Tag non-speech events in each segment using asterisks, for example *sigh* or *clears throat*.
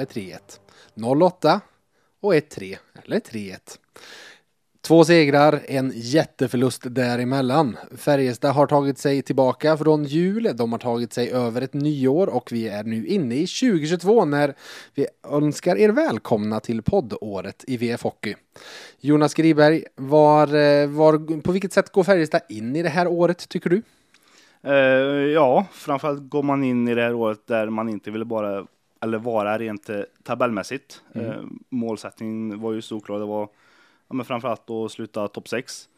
eller 3-1. 0-8 och 1-3 eller 3-1. Två segrar, en jätteförlust däremellan. Färjestad har tagit sig tillbaka från jul, de har tagit sig över ett nyår och vi är nu inne i 2022 när vi önskar er välkomna till poddåret i VF Hockey. Jonas Griberg, var, eh, var, på vilket sätt går Färjestad in i det här året tycker du? Uh, ja, framförallt går man in i det här året där man inte ville bara eller vara rent eh, tabellmässigt. Mm. Uh, målsättningen var ju såklart, det var ja, men framförallt att sluta topp 6.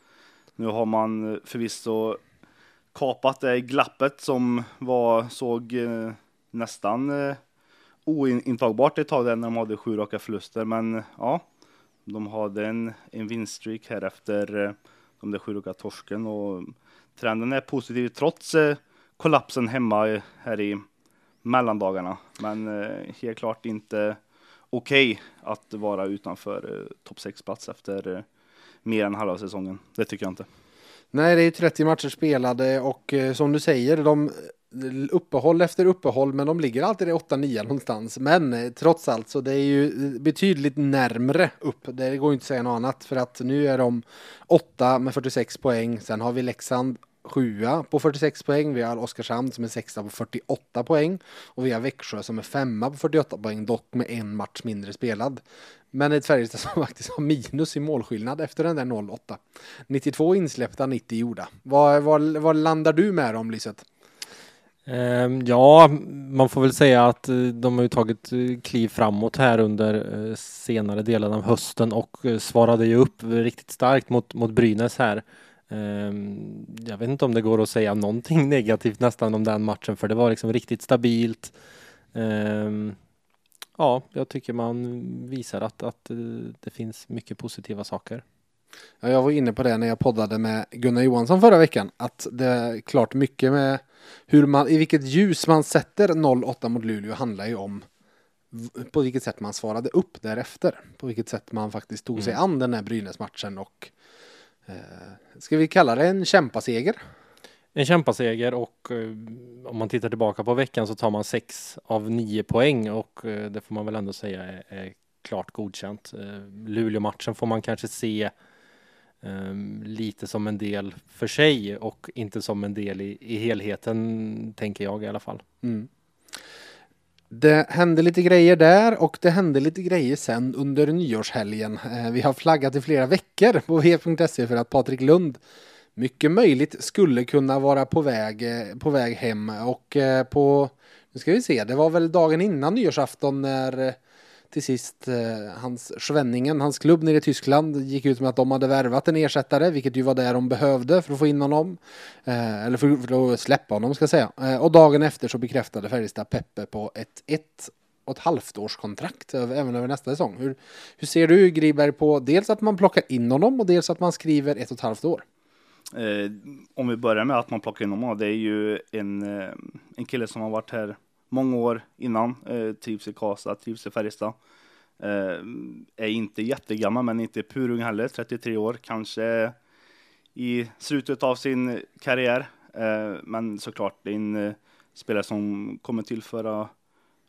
Nu har man förvisso kapat det glappet som var, såg eh, nästan eh, ointagbart ett tag där när de hade sju raka förluster. Men ja, de hade en, en vinststreak här efter eh, de där sju raka torsken och trenden är positiv trots eh, kollapsen hemma här i mellandagarna. Men eh, helt klart inte okej okay att vara utanför eh, topp 6-plats efter eh, mer än halva säsongen. Det tycker jag inte. Nej, det är 30 matcher spelade och eh, som du säger, de eh, uppehåll efter uppehåll, men de ligger alltid i 8-9 någonstans. Men eh, trots allt så det är ju eh, betydligt närmre upp. Det går inte att säga något annat för att nu är de 8 med 46 poäng. Sen har vi Leksand sjua på 46 poäng. Vi har Oskarshamn som är sexa på 48 poäng. Och vi har Växjö som är femma på 48 poäng, dock med en match mindre spelad. Men ett Färjestad som *laughs* faktiskt har minus i målskillnad efter den där 0-8. 92 insläppta, 90 gjorda. Vad, vad, vad landar du med om Lisette? Ehm, ja, man får väl säga att eh, de har ju tagit eh, kliv framåt här under eh, senare delen av hösten och svarade ju upp riktigt starkt mot, mot Brynäs här. Ehm, jag vet inte om det går att säga någonting *laughs* negativt nästan om den matchen för det var liksom riktigt stabilt. Ehm, ja, jag tycker man visar att, att eh, det finns mycket positiva saker. Ja, jag var inne på det när jag poddade med Gunnar Johansson förra veckan. Att det är klart mycket med hur man, i vilket ljus man sätter 0-8 mot Luleå handlar ju om på vilket sätt man svarade upp därefter. På vilket sätt man faktiskt tog sig mm. an den här Brynäs-matchen och ska vi kalla det en kämpaseger? En kämpaseger och eh, om man tittar tillbaka på veckan så tar man sex av nio poäng och eh, det får man väl ändå säga är, är klart godkänt. Luleå-matchen får man kanske se um, lite som en del för sig och inte som en del i, i helheten, tänker jag i alla fall. Mm. Det hände lite grejer där och det hände lite grejer sen under nyårshelgen. Eh, vi har flaggat i flera veckor på v.se för att Patrik Lund mycket möjligt skulle kunna vara på väg, eh, på väg hem och eh, på, nu ska vi se, det var väl dagen innan nyårsafton när till sist eh, hans Schwenningen, hans klubb nere i Tyskland, gick ut med att de hade värvat en ersättare, vilket ju var det de behövde för att få in honom. Eh, eller för, för, att släppa honom ska jag säga. Eh, och dagen efter så bekräftade Färjestad Peppe på ett ett och ett halvt års kontrakt även över nästa säsong. Hur, hur ser du Griberg på dels att man plockar in honom och dels att man skriver ett och ett halvt år? Eh, om vi börjar med att man plockar in honom, det är ju en, eh, en kille som har varit här många år innan. Eh, trivs i Karlstad, trivs i Färjestad. Eh, är inte jättegammal, men inte purung heller. 33 år, kanske i slutet av sin karriär. Eh, men såklart, det är en eh, spelare som kommer tillföra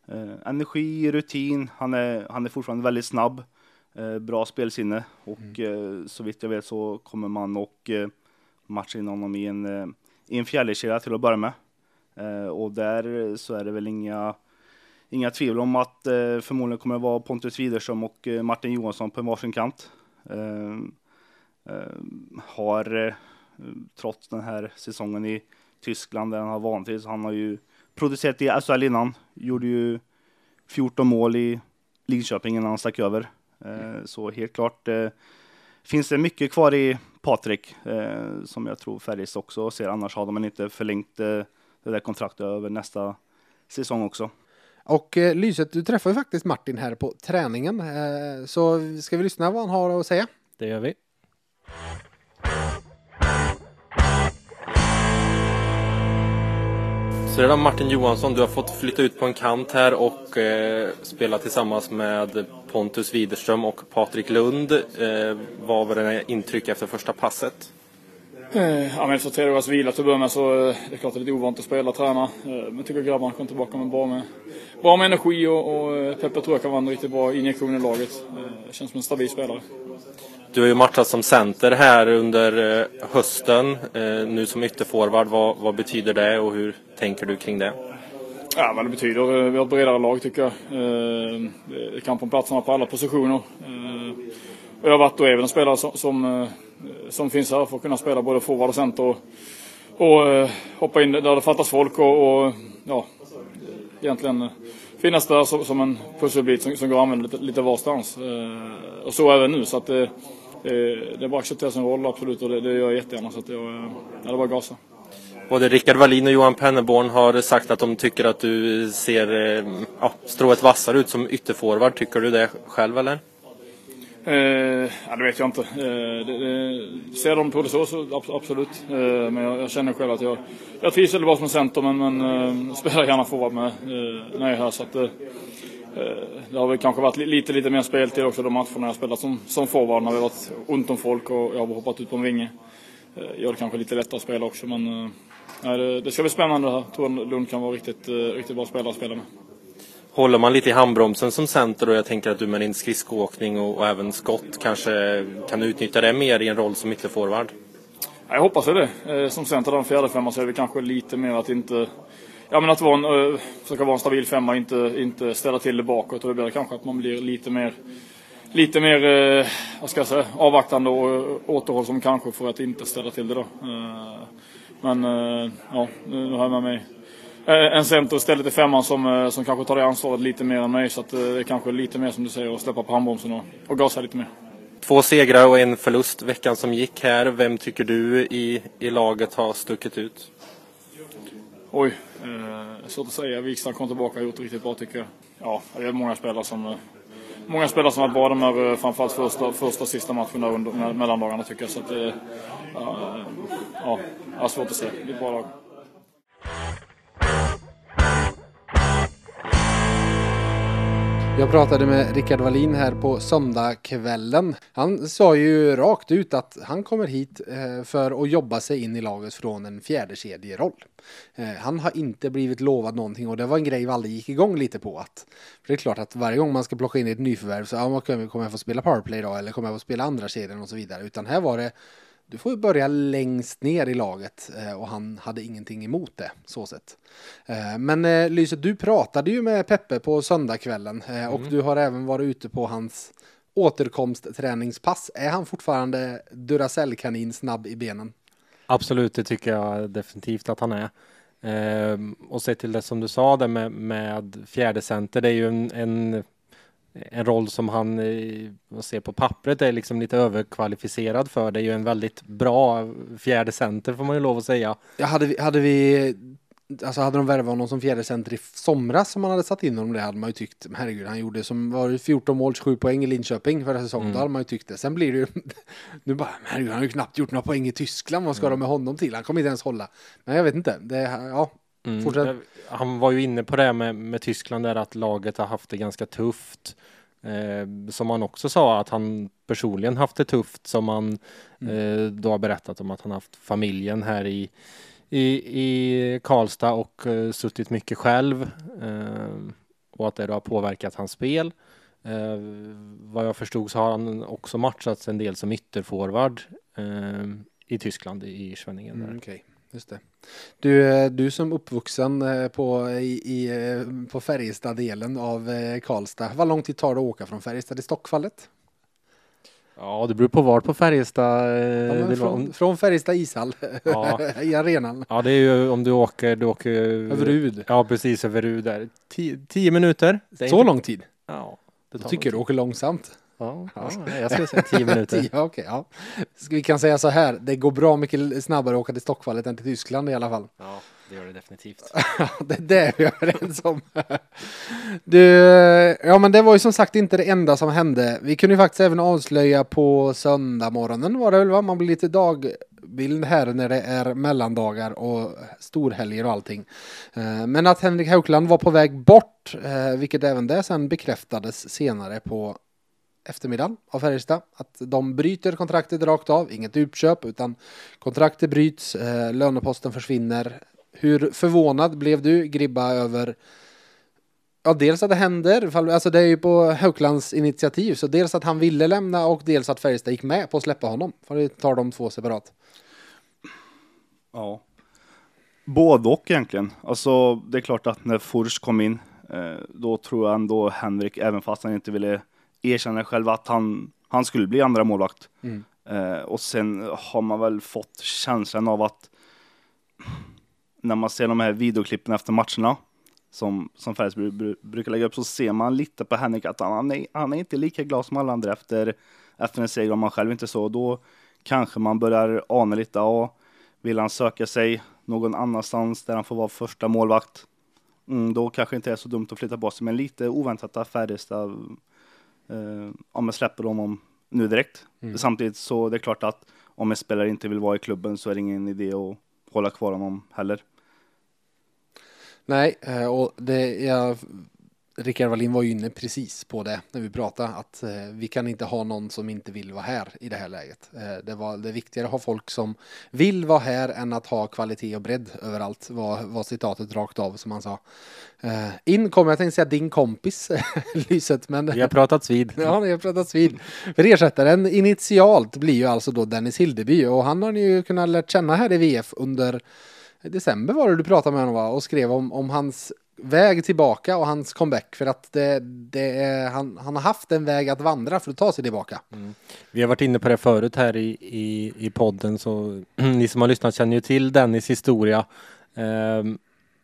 eh, energi, rutin. Han är, han är fortfarande väldigt snabb. Eh, bra spelsinne och mm. så vitt jag vet så kommer man och matcha in honom i en, i en fjärdekedja till att börja med. Eh, och där så är det väl inga, inga tvivel om att eh, förmodligen kommer det vara Pontus Widerström och eh, Martin Johansson på varsin kant. Eh, eh, har eh, trots den här säsongen i Tyskland där han har vantrivts, han har ju producerat i SHL innan, gjorde ju 14 mål i Linköping innan han stack över. Så helt klart finns det mycket kvar i Patrik som jag tror Färjestad också ser, annars hade man inte förlängt det där kontraktet över nästa säsong också. Och eh, Lyset, du träffar ju faktiskt Martin här på träningen. Eh, så ska vi lyssna vad han har att säga? Det gör vi. Så det är då Martin Johansson, du har fått flytta ut på en kant här och eh, spela tillsammans med Pontus Widerström och Patrik Lund. Eh, vad var dina intryck efter första passet? Eh, ja, men efter tre dagars vila till att börja med så eh, det är klart att det är lite ovant att spela och träna. Eh, men jag tycker grabbarna kom tillbaka med bra med, bra med energi och, och Peppe tror jag kan vara en riktigt bra injektion i laget. Känns som en stabil spelare. Du har ju matchat som center här under hösten, nu som ytterforward. Vad, vad betyder det och hur tänker du kring det? Ja, vad det betyder. eh, Vi har ett bredare lag tycker jag. Eh, Det är kamp om platserna på alla positioner. Jag har varit och är väl en spelare som, som, Eh, som finns här för att kunna spela både forward och center och, och eh, hoppa in där det fattas folk och, och ja, egentligen finnas där som, som en pusselbit som, som går att använda lite, lite varstans. Eh, Och så även nu så att det, det, det är bara att acceptera sin roll absolut och det, det gör jag jättegärna så att jag, ja, det är bara att gasa. Både Rickard Wallin och Johan Penneborn har sagt att de tycker att du ser eh, ja, strået vassare ut som ytterforward. Tycker du det själv eller? Eh, ja, det vet jag inte. Eh, det, det, ser de på det så, så ab- absolut. Eh, men jag, jag känner själv att jag, jag trivs väldigt bra som center men, men eh, spelar gärna forward med eh, när jag är här. Så att, eh, eh, det har väl kanske varit lite, lite mer speltid också de matcherna jag spelat som, som forward när det har varit ont om folk och jag har hoppat ut på en vinge. Eh, gör det kanske lite lättare att spela också men eh, det, det ska bli spännande här. Jag tror Lund kan vara riktigt, eh, riktigt bra spelare att spela med. Håller man lite i handbromsen som center och jag tänker att du med din skridskoåkning och, och även skott kanske kan utnyttja det mer i en roll som ytterforward? Jag hoppas det. Eh, som center den en fjärde femma så är det kanske lite mer att inte Ja men att vara en, eh, försöka vara en stabil femma, inte, inte ställa till det bakåt. Och det blir kanske att man blir lite mer Lite mer, eh, vad ska jag säga, avvaktande och eh, återhållsam kanske för att inte ställa till det då. Eh, Men eh, ja, nu har jag med mig en center istället i femman som, eh, som kanske tar det ansvaret lite mer än mig. Så att eh, det är kanske lite mer som du säger att släppa på handbromsen och, och gasa lite mer. Två segrar och en förlust veckan som gick här. Vem tycker du i, i laget har stuckit ut? Oj, eh, svårt att säga. Wikstrand kom tillbaka och gjort riktigt bra tycker jag. Ja, det är många spelare som eh, Många spelare som varit bra de här eh, framförallt första, första och sista matcherna under me- mellandagarna tycker jag. Så att, eh, ja, ja, ja, svårt att säga. Det är ett bra lag. Jag pratade med Rickard Wallin här på söndagskvällen. Han sa ju rakt ut att han kommer hit eh, för att jobba sig in i laget från en fjärdekedjeroll. Eh, han har inte blivit lovad någonting och det var en grej vi aldrig gick igång lite på. Att, för det är klart att varje gång man ska plocka in ett nyförvärv så ja, man kommer jag få spela powerplay då eller kommer jag få spela andra kedjan och så vidare. Utan här var det du får börja längst ner i laget eh, och han hade ingenting emot det, så sett. Eh, Men eh, Lyset, du pratade ju med Peppe på söndagskvällen och du har även varit ute på hans återkomstträningspass. Är han fortfarande Duracell-kanin snabb i benen? Absolut, det tycker jag definitivt att han är. Ehm, och sett till det som du sa där med, med fjärde center, det är ju en, en, en roll som han, eh, vad ser på pappret, är liksom lite överkvalificerad för. Det är ju en väldigt bra fjärde center får man ju lov att säga. Ja, hade vi, hade vi Alltså hade de värvat honom som fjärde center i somras som man hade satt in honom det hade man ju tyckt herregud han gjorde som var det 14 mål 7 poäng i Linköping förra säsongen då hade man ju tyckt det. Sen blir det ju *laughs* nu bara herregud han har ju knappt gjort några poäng i Tyskland vad ska de med honom till? Han kommer inte ens hålla. Men jag vet inte. Det ja Eh, Han var ju inne på det med, med Tyskland där att laget har haft det ganska tufft. Eh, som han också sa att han personligen haft det tufft som han eh, då har berättat om att han haft familjen här i, i, i Karlstad och eh, suttit mycket själv. Eh, och att det då har påverkat hans spel. Eh, vad jag förstod så har han också matchats en del som ytterforward eh, i Tyskland i Schwenningen. Där. Mm, Okej, just det. Du, eh, du som uppvuxen eh, på, i, eh, på Färjestad-delen av Karlstad. Vad lång tid tar det att åka från Färjestad till Stockfallet? Ja, det beror på vart på Färjestad Ja, från, från Färjestad ishall Ja. *laughs* i arenan. Ja, det är ju om du åker, du åker Över Rud. Ja, precis över Rud där. Tio, tio minuter. Så inte- lång tid? Ja, det Då tar tycker du åker långsamt? Ja, ja, jag skulle säga tio minuter. *laughs* Tio, okej, ja. Vi kan säga så här, det går bra mycket snabbare att åka till Stockfallet än till Tyskland i alla fall. Ja. Det gör det definitivt. *laughs* Ja, det, det är vi överens om. *laughs* Du, ja men det var ju som sagt inte det enda som hände. Vi kunde ju faktiskt även avslöja på söndag morgonen var det väl va? Man blir lite dagbild här när det är mellandagar och storhelger och allting. Eh, Men att Henrik Haukland var på väg bort, eh, vilket även det sen bekräftades senare på eftermiddagen av Färjestad. Att de bryter kontraktet rakt av, inget uppköp utan kontraktet bryts, eh, löneposten försvinner. Hur förvånad blev du, Gribba, över Ja, dels att det händer, alltså det är ju på Hauklands initiativ, så dels att han ville lämna och dels att Färjestad gick med på att släppa honom. För vi tar de två separat. Ja. Både och egentligen. Alltså det är klart att när Furs kom in, eh, då tror jag ändå Henrik, även fast han inte ville erkänna själv att han, han skulle bli andra målvakt. Mm. Eh, och sen har man väl fått känslan av att när man ser de här videoklippen efter matcherna som, som Färjestad bru- bru- brukar lägga upp så ser man lite på Henrik att han, han, är, han är inte lika glad som alla andra efter, efter en seger om man själv inte så. Då kanske man börjar ana lite, ja, vill han söka sig någon annanstans där han får vara första målvakt, mm, då kanske inte är så dumt att flytta på sig. Men lite oväntat att Färjestad eh, om jag släpper honom nu direkt. Samtidigt så det är klart att om en spelare inte vill vara i klubben så är det ingen idé att hålla kvar honom heller. Nej, eh, och det, jag, Rickard Wallin var ju inne precis på det när vi pratade, att eh, vi kan inte ha någon som inte vill vara här i det här läget. Eh, det, var, det viktigare att ha folk som vill vara här än att ha kvalitet och bredd överallt, var, var citatet rakt av som han sa. Eh, in kommer, jag tänkte säga din kompis, *laughs* Lyset, men Vi har pratats *laughs* vid. Ja, ni har pratats vid. För ersättaren initialt blir ju alltså då Dennis Hildeby och han har ni ju kunnat lärt känna här i VF under december var det du pratade med honom va? och skrev om, om hans väg tillbaka och hans comeback för att det, det är, han, han har haft en väg att vandra för att ta sig tillbaka. Vi har varit inne på det förut här i, i, i podden så *clears throat* ni som har lyssnat känner ju till Dennis historia. Ehm,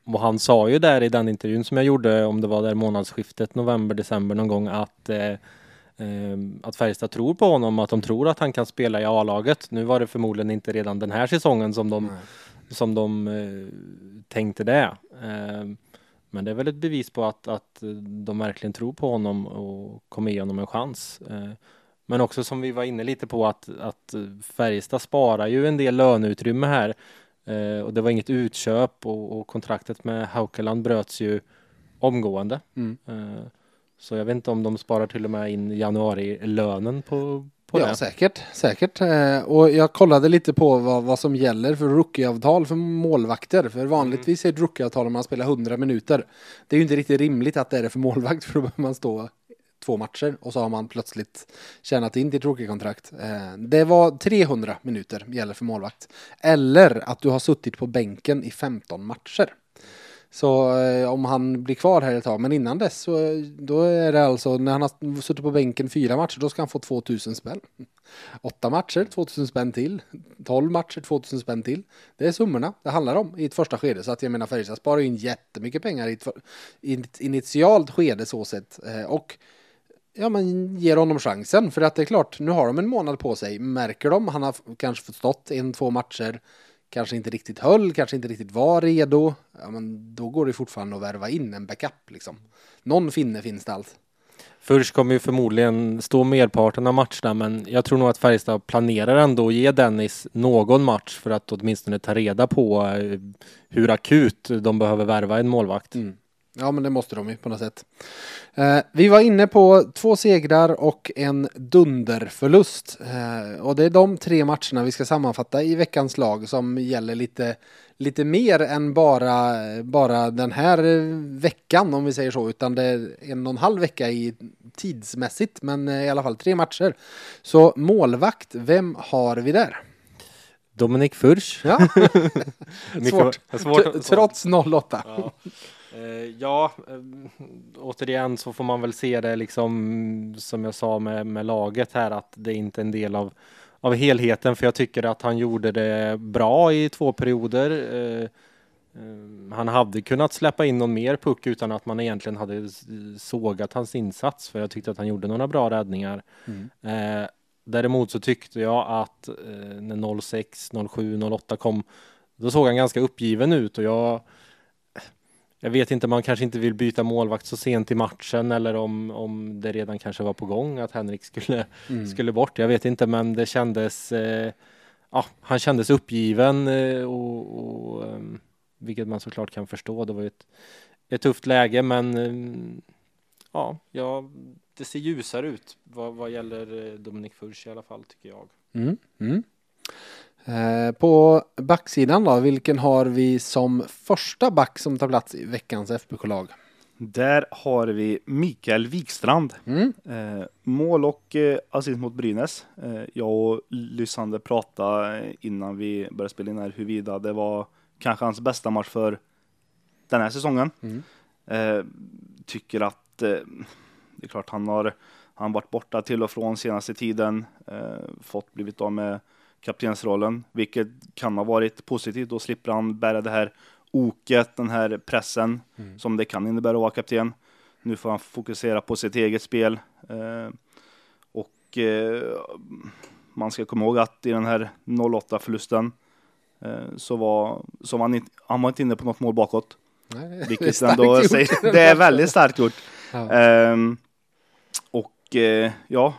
och han sa ju där i den intervjun som jag gjorde om det var där månadsskiftet november-december någon gång att eh, ehm, att Färjestad tror på honom, att de tror att han kan spela i A-laget. Nu var det förmodligen inte redan den här säsongen som de, som de eh, tänkte det. Ehm, men det är väl ett bevis på att, att de verkligen tror på honom och kommer ge honom en chans. Eh, men också som vi var inne lite på att, att Färjestad sparar ju en del löneutrymme här. Eh, och det var inget utköp och, och kontraktet med Haukeland bröts ju omgående. Mm. Eh, så jag vet inte om de sparar till och med in januari-lönen på, på ja, det. säkert, säkert. Eh, och jag kollade lite på vad, vad som gäller för rookieavtal för målvakter. För vanligtvis är ett rookieavtal om man spelar 100 minuter. Det är ju inte riktigt rimligt att det är det för målvakt *laughs* för då behöver man stå två matcher och så har man plötsligt tjänat in ditt rookiekontrakt. Eh, det var 300 minuter gäller för målvakt. Eller att du har suttit på bänken i 15 matcher. Så eh, om han blir kvar här ett tag, men innan dess så eh, då är det alltså när han har suttit på bänken fyra matcher, då ska han få 2000 spänn. Åtta matcher, 2000 spänn till. 12 matcher, 2000 spänn till. Det är summorna det handlar om i ett första skede. Så att jag menar Färjestad sparar in jättemycket pengar i ett, för- i ett initialt skede så sett. Eh, Och ja, men ger honom chansen. För att det är klart, nu har de en månad på sig. Märker de, han har kanske fått stått en, två matcher. Kanske inte riktigt höll, kanske inte riktigt var redo. Ja, men då går det fortfarande att värva in en backup liksom. Någon finne finns det allt. Först kommer ju förmodligen stå merparten av matcherna men jag tror nog att Färjestad planerar ändå att ge Dennis någon match för att åtminstone ta reda på eh, hur akut de behöver värva en målvakt. Mm. Ja, men det måste de ju på något sätt. Eh, vi var inne på två segrar och en dunderförlust. Eh, och det är de tre matcherna vi ska sammanfatta i veckans lag som gäller lite, lite mer än bara, bara den här veckan om vi säger så, utan det är en och en halv vecka i tidsmässigt, men eh, i alla fall tre matcher. Så målvakt, vem har vi där? Dominik Furch. Ja, *laughs* *laughs* svårt. svårt Trots 08. Ja, ja eh, återigen så får man väl se det liksom som jag sa med, med laget här att det är inte en del av, av helheten för jag tycker att han gjorde det bra i två perioder. Eh, eh, han hade kunnat släppa in någon mer puck utan att man egentligen hade sågat hans insats för jag tyckte att han gjorde några bra räddningar. Eh, däremot så tyckte jag att eh, när 06, 07, 08 kom Då såg han ganska uppgiven ut och jag jag vet inte, man kanske inte vill byta målvakt så sent i matchen eller om, om det redan kanske var på gång att Henrik skulle, mm. skulle bort. Jag vet inte, men det kändes eh, ja, han kändes uppgiven eh, och, och um, vilket man såklart kan förstå. Det var ett, ett tufft läge, men um, ja, ja, det ser ljusare ut vad, vad gäller eh, Dominik Furch i alla fall tycker jag. Mm, mm. Eh, på backsidan då, vilken har vi som första back som tar plats i veckans FBK-lag? Där har vi Mikael Wikstrand. Mm. Eh, mål och eh, assist mot Brynäs. Eh, jag och Lysander pratade innan vi började spela in här huruvida det var kanske hans bästa match för den här säsongen. Mm. Eh, tycker att det är klart han har han varit borta till och från senaste tiden. Fått blivit av med kaptensrollen, vilket kan ha varit positivt. Då slipper han bära det här oket, den här pressen mm. som det kan innebära att vara kapten. Nu får han fokusera på sitt eget spel. Eh, och eh, man ska komma ihåg att i den här 08 förlusten eh, så var, så var han, inte, han var inte inne på något mål bakåt. Nej, Vilket det, är ändå säger, det är väldigt starkt gjort. Ja. Ehm, och eh, ja,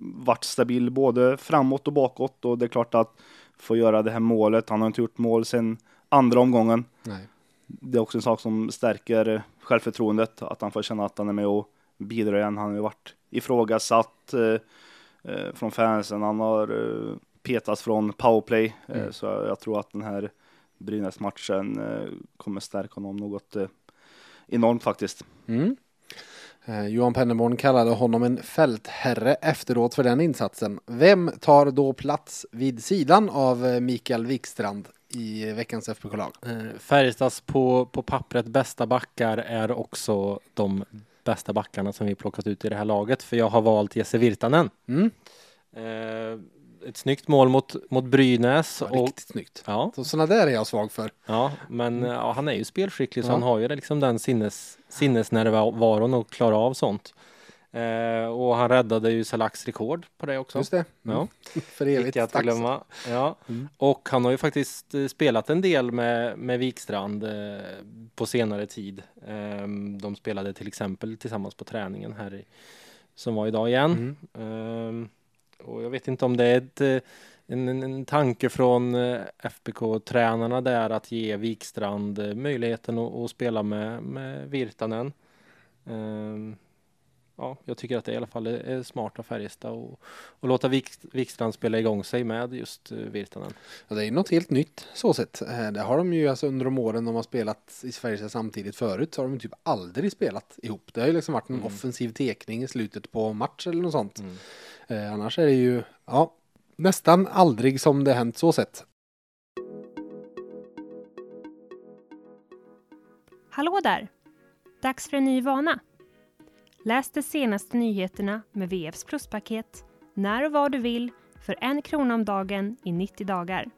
varit stabil både framåt och bakåt och det är klart att få göra det här målet. Han har inte gjort mål sedan andra omgången. Nej. Det är också en sak som stärker självförtroendet, att han får känna att han är med och bidrar igen. Han har ju varit ifrågasatt eh, eh, från fansen. Han har eh, petats från powerplay, eh, mm. så jag tror att den här Brynäs-matchen eh, kommer stärka honom något eh, enormt faktiskt. Mm. Eh, Johan Pennerborn kallade honom en fältherre efteråt för den insatsen. Vem tar då plats vid sidan av eh, Mikael Wikstrand i veckans FBK-lag? Eh, Färjestads på, på pappret bästa backar är också de bästa backarna som vi plockat ut i det här laget, för jag har valt Jesse Virtanen. Mm. Eh, ett snyggt mål mot, mot Brynäs. Ja, och, riktigt snyggt. Ja. Så sådana där är jag svag för. Ja, men mm. ja, han är ju spelskicklig så han har ju liksom den sinnes, sinnesnärvaron att klara av sånt. Eh, och han räddade ju Salaks rekord på det också. Just det. Mm. Ja. *laughs* för evigt. att glömma. Ja. Mm. Och han har ju faktiskt eh, spelat en del med, med Wikstrand eh, på senare tid. Eh, de spelade till exempel tillsammans på träningen här i, som var idag igen. Mm. Och jag vet inte om det är ett, eh, en, en tanke från eh, FBK-tränarna där att ge Wikstrand eh, möjligheten att, att spela med, med Virtanen. Um, ja, jag tycker att det i alla fall är smart av Färjestad och, och låta Wik, Wikstrand spela igång sig med just Virtanen. Ja, det är något helt nytt så sett. Det har de ju alltså under de åren de har spelat i Färjestad samtidigt förut så har de typ aldrig spelat ihop. Det har ju liksom varit en mm. offensiv tekning i slutet på match eller något sånt. Mm. Eh, annars är det ju ja, nästan aldrig som det hänt så sett. Hallå där! Dags för en ny vana. Läs de senaste nyheterna med VFs pluspaket när och var du vill för en krona om dagen i 90 dagar.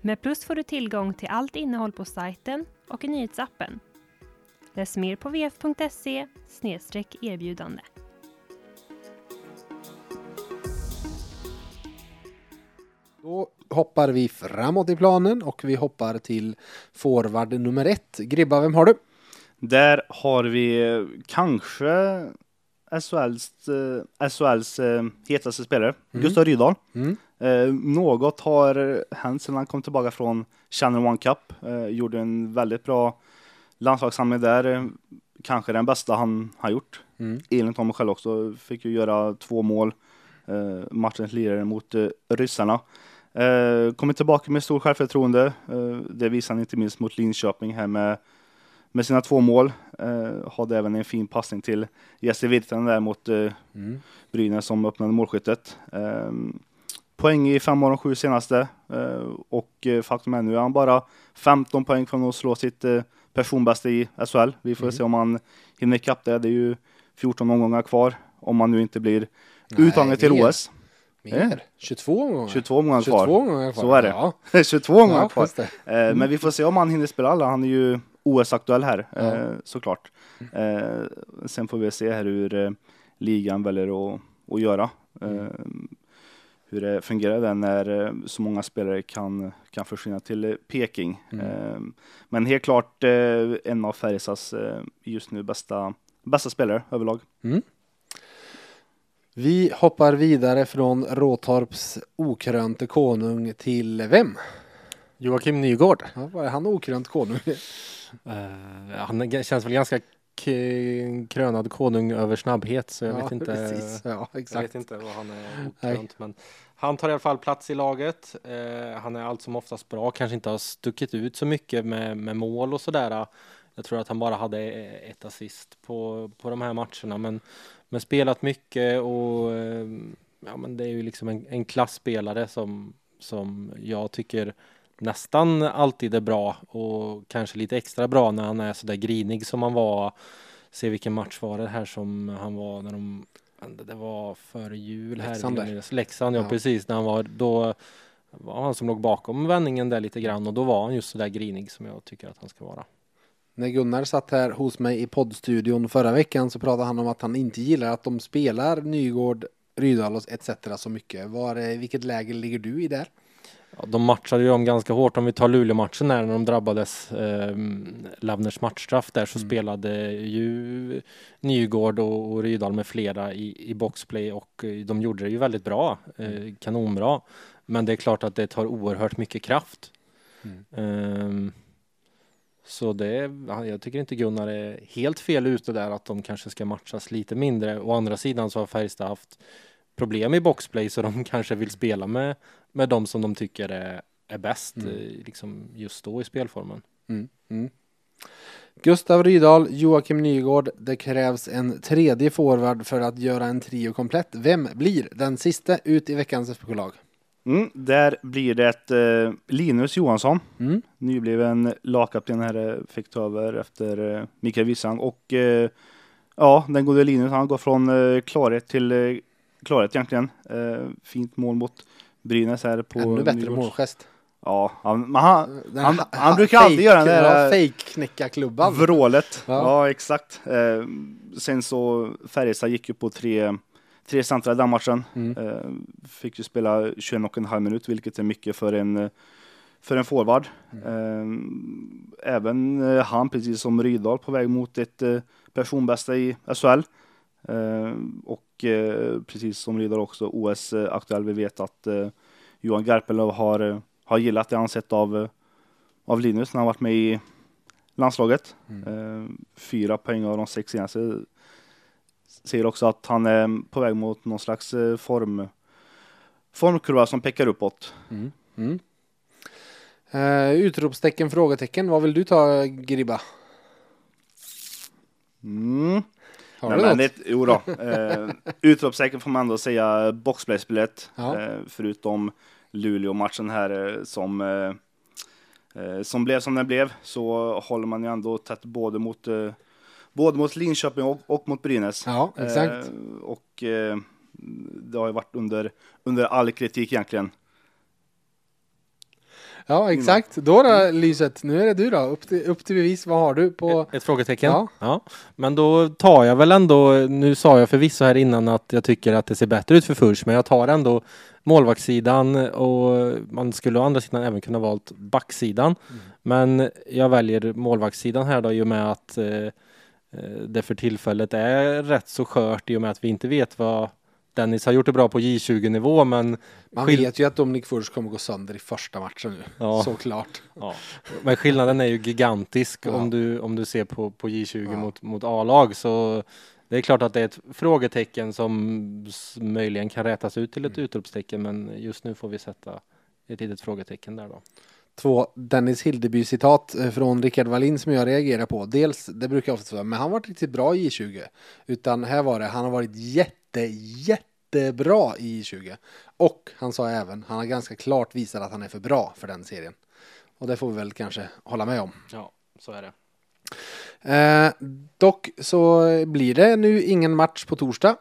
Med Plus får du tillgång till allt innehåll på sajten och i nyhetsappen. Läs mer på vf.se erbjudande. Då hoppar vi framåt i planen och vi hoppar till forward nummer ett. Gribba, vem har du? Där har vi eh, kanske SHLs, eh, SHLs eh, hetaste spelare, mm. Gustav Rydahl. Mm. Eh, något har hänt sedan han kom tillbaka från Channel One Cup. Eh, gjorde en väldigt bra landslagssamling där. Kanske den bästa han har gjort. Mm. Enligt honom själv också. Fick ju göra två mål. Eh, matchens lirare mot ryssarna. Eh, kommer tillbaka med stor självförtroende. Eh, det visar han inte minst mot Linköping här med, med sina två mål. Eh, hade även en fin passning till Jesse Virtanen där mot eh, mm. Brynäs som öppnade målskyttet. Eh, poäng i fem av de sju senaste eh, och eh, faktum är nu är han bara 15 poäng från att slå sitt eh, personbästa i SHL. Vi får mm. se om han hinner ikapp det. Det är ju 14 omgångar kvar om man nu inte blir uttagen till OS. Mer? 22 omgångar? 22 omgångar kvar. 22 omgångar kvar. Så är det. Ja. *laughs* 22 omgångar ja, kvar. Mm. Men vi får se om han hinner spela alla. Han är ju OS-aktuell här. Eh, såklart. Mm. Sen får vi se här hur ligan väljer att, att göra. Mm. hur det fungerar där när eh, så många spelare kan, kan försvinna till eh, Peking. Mm. Eh, Men helt klart eh, en av Färjestads eh, just nu bästa, bästa spelare överlag. Vi hoppar vidare från Råtorps okrönte konung till vem? Joakim Nygård. Ja, var är han okrönt konung? *laughs* Eh, han känns väl ganska krönad konung över snabbhet så jag ja, vet inte. Precis. Ja, Jag exakt. vet inte vad han är okrönt, men han tar i alla fall plats i laget. Eh, han är allt som oftast bra, kanske inte har stuckit ut så mycket med, med mål och sådär. Jag tror att han bara hade ett assist på, på de här matcherna, men, men spelat mycket och eh, ja, men det är ju liksom en, en klassspelare som, som jag tycker nästan alltid är bra och kanske lite extra bra när han är sådär grinig som han var. Se vilken match var det här som han var när de det var före jul här. Leksand där. Leksand, ja, Ja. precis. När han var, då var han som låg bakom vändningen där lite grann och då var han just sådär grinig som jag tycker att han ska vara. När Gunnar satt här hos mig i poddstudion förra veckan så pratade han om att han inte gillar att de spelar Nygård, Rydahl och etc. så mycket. Var, eh, vilket läge ligger du i där? Ja, de matchade ju dem ganska hårt. Om vi tar Luleå-matchen när de drabbades eh, Lavners matchstraff där så Mm. spelade ju Nygård och, och Rydahl med flera i, i boxplay och eh, de gjorde det ju väldigt bra. Eh, kanonbra. Men det är klart att det tar oerhört mycket kraft. Mm. Ehm, så det, ja, jag tycker inte Gunnar är helt fel ute där att de kanske ska matchas lite mindre. Å andra sidan så har Färjestad haft problem i boxplay så de *laughs* kanske vill spela med, med de som de tycker är, är bäst Mm. eh, liksom just då i spelformen. Mm. Mm. Gustav Rydahl, Joakim Nygård. Det krävs en tredje forward för att göra en trio komplett. Vem blir den sista ut i veckans FBK-lag? Mm, där blir det eh, Linus Johansson, Mm. nybliven lagkapten här, eh, fick ta över efter eh, Mikael Wissang. Och eh, ja, den gode Linus, han går från eh, klarhet till eh, klarhet egentligen. Eh, fint mål mot Brynäs här på Ännu bättre Nygårds- målgest. Ja, han, han, Den han, ha- *laughs* han ha- brukar alltid göra den där ja, Fake-knäcka-klubban. vrålet. Ja. Ja, exakt. Eh, sen så Färjestad gick ju på tre, tre centra i den matchen. Mm. Eh, fick ju spela 21 och en halv minut, vilket är mycket för en, för en forward. Eh, även eh, han, precis som Rydahl, på väg mot ett eh, personbästa i SHL. Eh, och eh, precis som Rydahl också OS-aktuell. Vi vet att eh, Johan Garpenlöv har, eh, har gillat det han sett av, eh, av Linus när han varit med i landslaget. Eh, fyra poäng av de sex senaste. Ser också att han är på väg mot någon slags eh, form, formkurva som pekar uppåt. Mm. Mm. Uh, utropstecken, frågetecken. Vad vill du ta, Gribba? Mm. Har Nej, du men något? det, jo då. *laughs* Eh, utropstecken får man ändå säga boxplayspelet. Ja. Eh, förutom Luleå-matchen här eh, som, eh, eh, som blev som den blev så håller man ju ändå tätt både mot, eh, både mot Linköping och, och mot Brynäs. Ja, exakt. Och det har ju varit under, under all kritik egentligen. Ja, exakt. Då då, Lyset. Nu är det du då. Upp till, upp till bevis. Vad har du på... Ett, ett frågetecken? Ja. Ja. Men då tar jag väl ändå, nu sa jag förvisso här innan att jag tycker att det ser bättre ut för Furs, men jag tar ändå målvaktssidan och man skulle å andra sidan även kunna valt backsidan. Men jag väljer målvaktssidan här då i och med att eh, eh, det för tillfället är rätt så skört i och med att vi inte vet vad Dennis har gjort det bra på J20 nivå men Man vet ju att Dominik Furs kommer gå sönder i första matchen nu. Ja. Såklart. Ja, men skillnaden är ju gigantisk Ja. om, du, om du ser på, på J20 Ja. mot, mot A-lag. Så det är klart att det är ett frågetecken som möjligen kan rätas ut till ett Mm. utropstecken. Men just nu får vi sätta ett litet frågetecken där då. Två Dennis Hildeby-citat eh, från Rickard Wallin som jag reagerar på. Dels, det brukar jag ofta säga, men han har varit riktigt bra i J20. Utan här var det, han har varit jätte, jättebra i J20. Och han sa även, han har ganska klart visat att han är för bra för den serien. Och det får vi väl kanske hålla med om. Ja, så är det. Eh, dock så blir det nu ingen match på torsdag.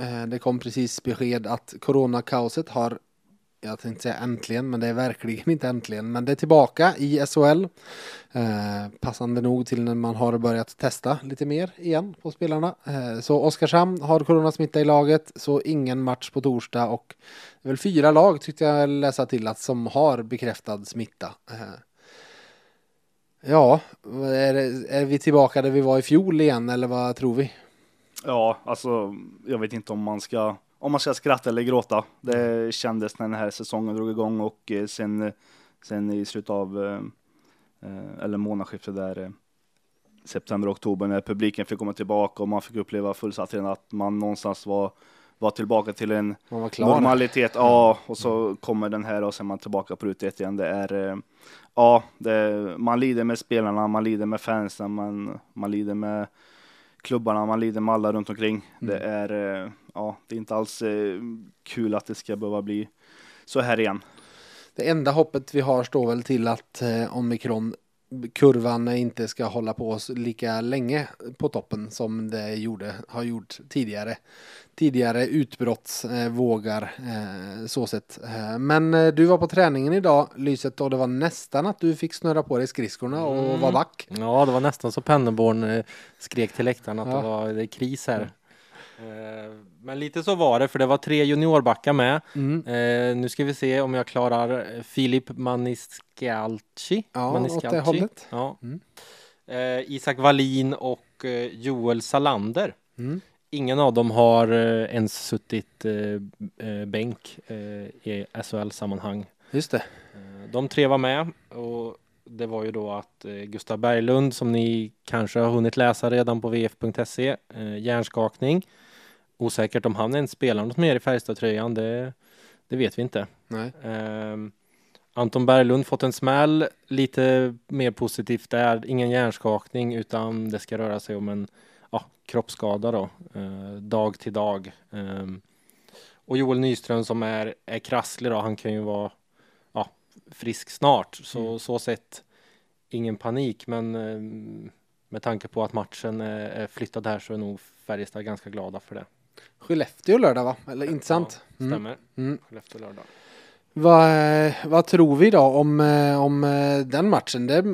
Eh, det kom precis besked att coronakaoset har jag tänkte säga äntligen, men det är verkligen *laughs* inte äntligen. Men det är tillbaka i SHL. Eh, passande nog till när man har börjat testa lite mer igen på spelarna. Eh, så Oskarshamn har coronasmitta i laget, så ingen match på torsdag och det är väl fyra lag tyckte jag läsa till att som har bekräftad smitta. Eh, ja, är, det, är vi tillbaka där vi var i fjol igen eller vad tror vi? Ja, alltså jag vet inte om man ska om man ska skratta eller gråta. Det kändes när den här säsongen drog igång och eh, sen, sen i slutet av eh, eh, eller månadsskiftet där september, oktober när publiken fick komma tillbaka och man fick uppleva fullsatt redan att man någonstans var, var tillbaka till en normalitet. Ja, och så kommer den här och sen är man tillbaka på ruta ett igen. Det är, ja, det, man lider med spelarna, man lider med fansen, man, man lider med klubbarna, man lider med alla runt omkring. Mm. Det är, eh, ja, det är inte alls eh, kul att det ska behöva bli så här igen. Det enda hoppet vi har står väl till att eh, omikron kurvan inte ska hålla på lika länge på toppen som det gjorde, har gjort tidigare. Tidigare utbrottsvågar eh, så sett. Eh, men eh, du var på träningen idag Lyset och det var nästan att du fick snurra på dig skridskorna och mm. var back. Ja, det var nästan så Penneborn eh, skrek till läktaren att ja. det var det kris här. Mm. Men lite så var det, för det var tre juniorbackar med. Mm. Eh, nu ska vi se om jag klarar Filip Maniscalci. Ja, Maniscalci. åt det hållet. Ja. Mm. Eh, Isak Wallin och eh, Joel Salander. Mm. Ingen av dem har eh, ens suttit eh, eh, bänk i SHL-sammanhang. Just det. de tre var med och det var ju då att Gustav Berglund som ni kanske har hunnit läsa redan på vf.se, hjärnskakning osäkert om han ens spelar något mer i Färjestad-tröjan. Det, det vet vi inte. Nej. Um, Anton Berglund fått en smäll, lite mer positivt där. Ingen hjärnskakning utan det ska röra sig om en ja, kroppsskada då, uh, dag till dag. Um, och Joel Nyström som är, är krasslig då, han kan ju vara ja, frisk snart. Så mm. så sett ingen panik, men um, med tanke på att matchen är, är flyttad här så är nog Färjestad ganska glada för det. Skellefteå lördag va? Eller inte sant? Ja, mm. stämmer. Mm. Skellefteå lördag. Vad, vad tror vi då om, eh, om eh, den matchen? Det,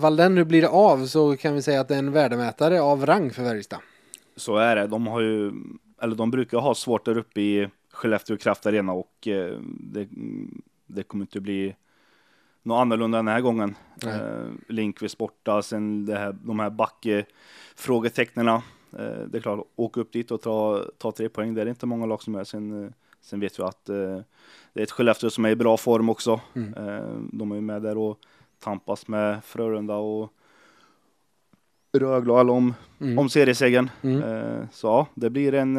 fall den nu blir av så kan vi säga att det är en värdemätare av rang för Färjestad. Så är det. De har ju, eller de brukar ha svårt där uppe i Skellefteå Kraft Arena och eh, det, det kommer inte bli något annorlunda den här gången. Eh, Linkvist borta, sen det här, de här backfrågetecknena. Eh, det är klart, åka upp dit och ta, ta tre poäng, det är inte många lag som är. Sen, eh, sen vet vi att eh, det är ett Skellefteå som är i bra form också. Mm. De är ju med där och tampas med Frölunda och Rögle om, mm. om seriesegern. Mm. Så ja, det blir en,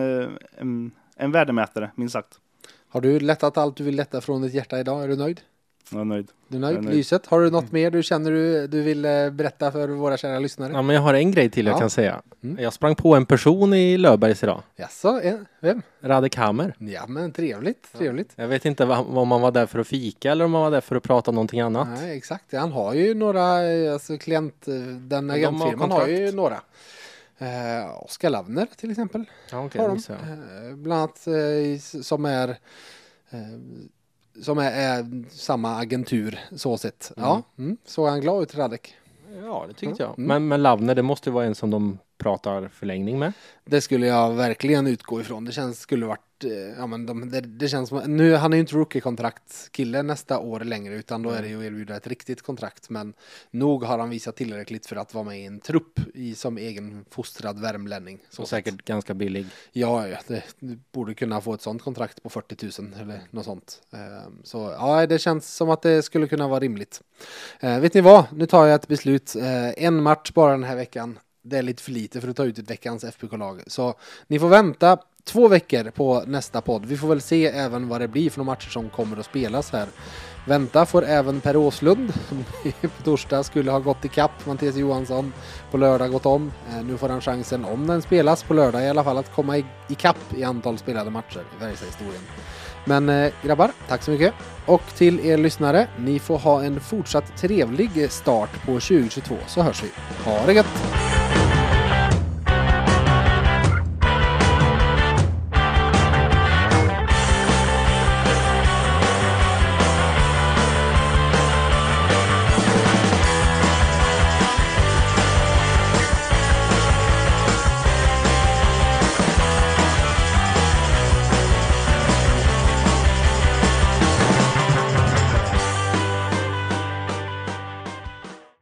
en, en värdemätare, minst sagt. Har du lättat allt du vill lätta från ditt hjärta idag? Är du nöjd? Jag är nöjd. Du är nöjd? är nöjd. Lyset, har du något mm. mer du känner du, du vill eh, berätta för våra kära lyssnare? Ja, men jag har en grej till jag ja. kan säga. Mm. Jag sprang på en person i Löfbergs idag. Jaså, vem? Radek Hammer. Ja, men trevligt, trevligt. Ja. Jag vet inte om man var där för att fika eller om man var där för att prata om någonting annat. Nej, exakt. Han har ju några, alltså klient, eh, den agentfirman har, har ju några. Eh, Oskar Lavner till exempel. Ja, okay, har de. Eh, bland annat eh, som är eh, som är, är, samma agentur så sett. Mm. Ja, mm. såg han glad ut Radek? Ja, det tyckte jag. Mm. Men, men Lavner, det måste vara en som de pratar förlängning med. Det skulle jag verkligen utgå ifrån. Det känns skulle varit Eh, ja men de, det, det, känns som, nu, han är ju inte rookie-kontrakt kille nästa år längre utan då är det ju att erbjuda ett riktigt kontrakt men nog har han visat tillräckligt för att vara med i en trupp i, som egen fostrad värmlänning. Så säkert att, ganska billig. Ja, ja det, du borde kunna få ett sånt kontrakt på 40 000 eller något sånt. Ehm, så ja, det känns som att det skulle kunna vara rimligt. Eh, vet ni vad, nu tar jag ett beslut. Eh, en match bara den här veckan det är lite för lite för att ta ut ett veckans FBK-lag. Så ni får vänta två veckor på nästa podd. Vi får väl se även vad det blir för de matcher som kommer att spelas här. Vänta får även Per Åslund som *laughs* på torsdag skulle ha gått i kapp Mattias Johansson på lördag gått om. Eh, nu får han chansen, om den spelas på lördag i alla fall, att komma i, i kapp i antal spelade matcher i Färjestad-historien. Men eh, grabbar, tack så mycket. Och till er lyssnare, ni får ha en fortsatt trevlig start på 2022 så hörs vi. Ha det gött!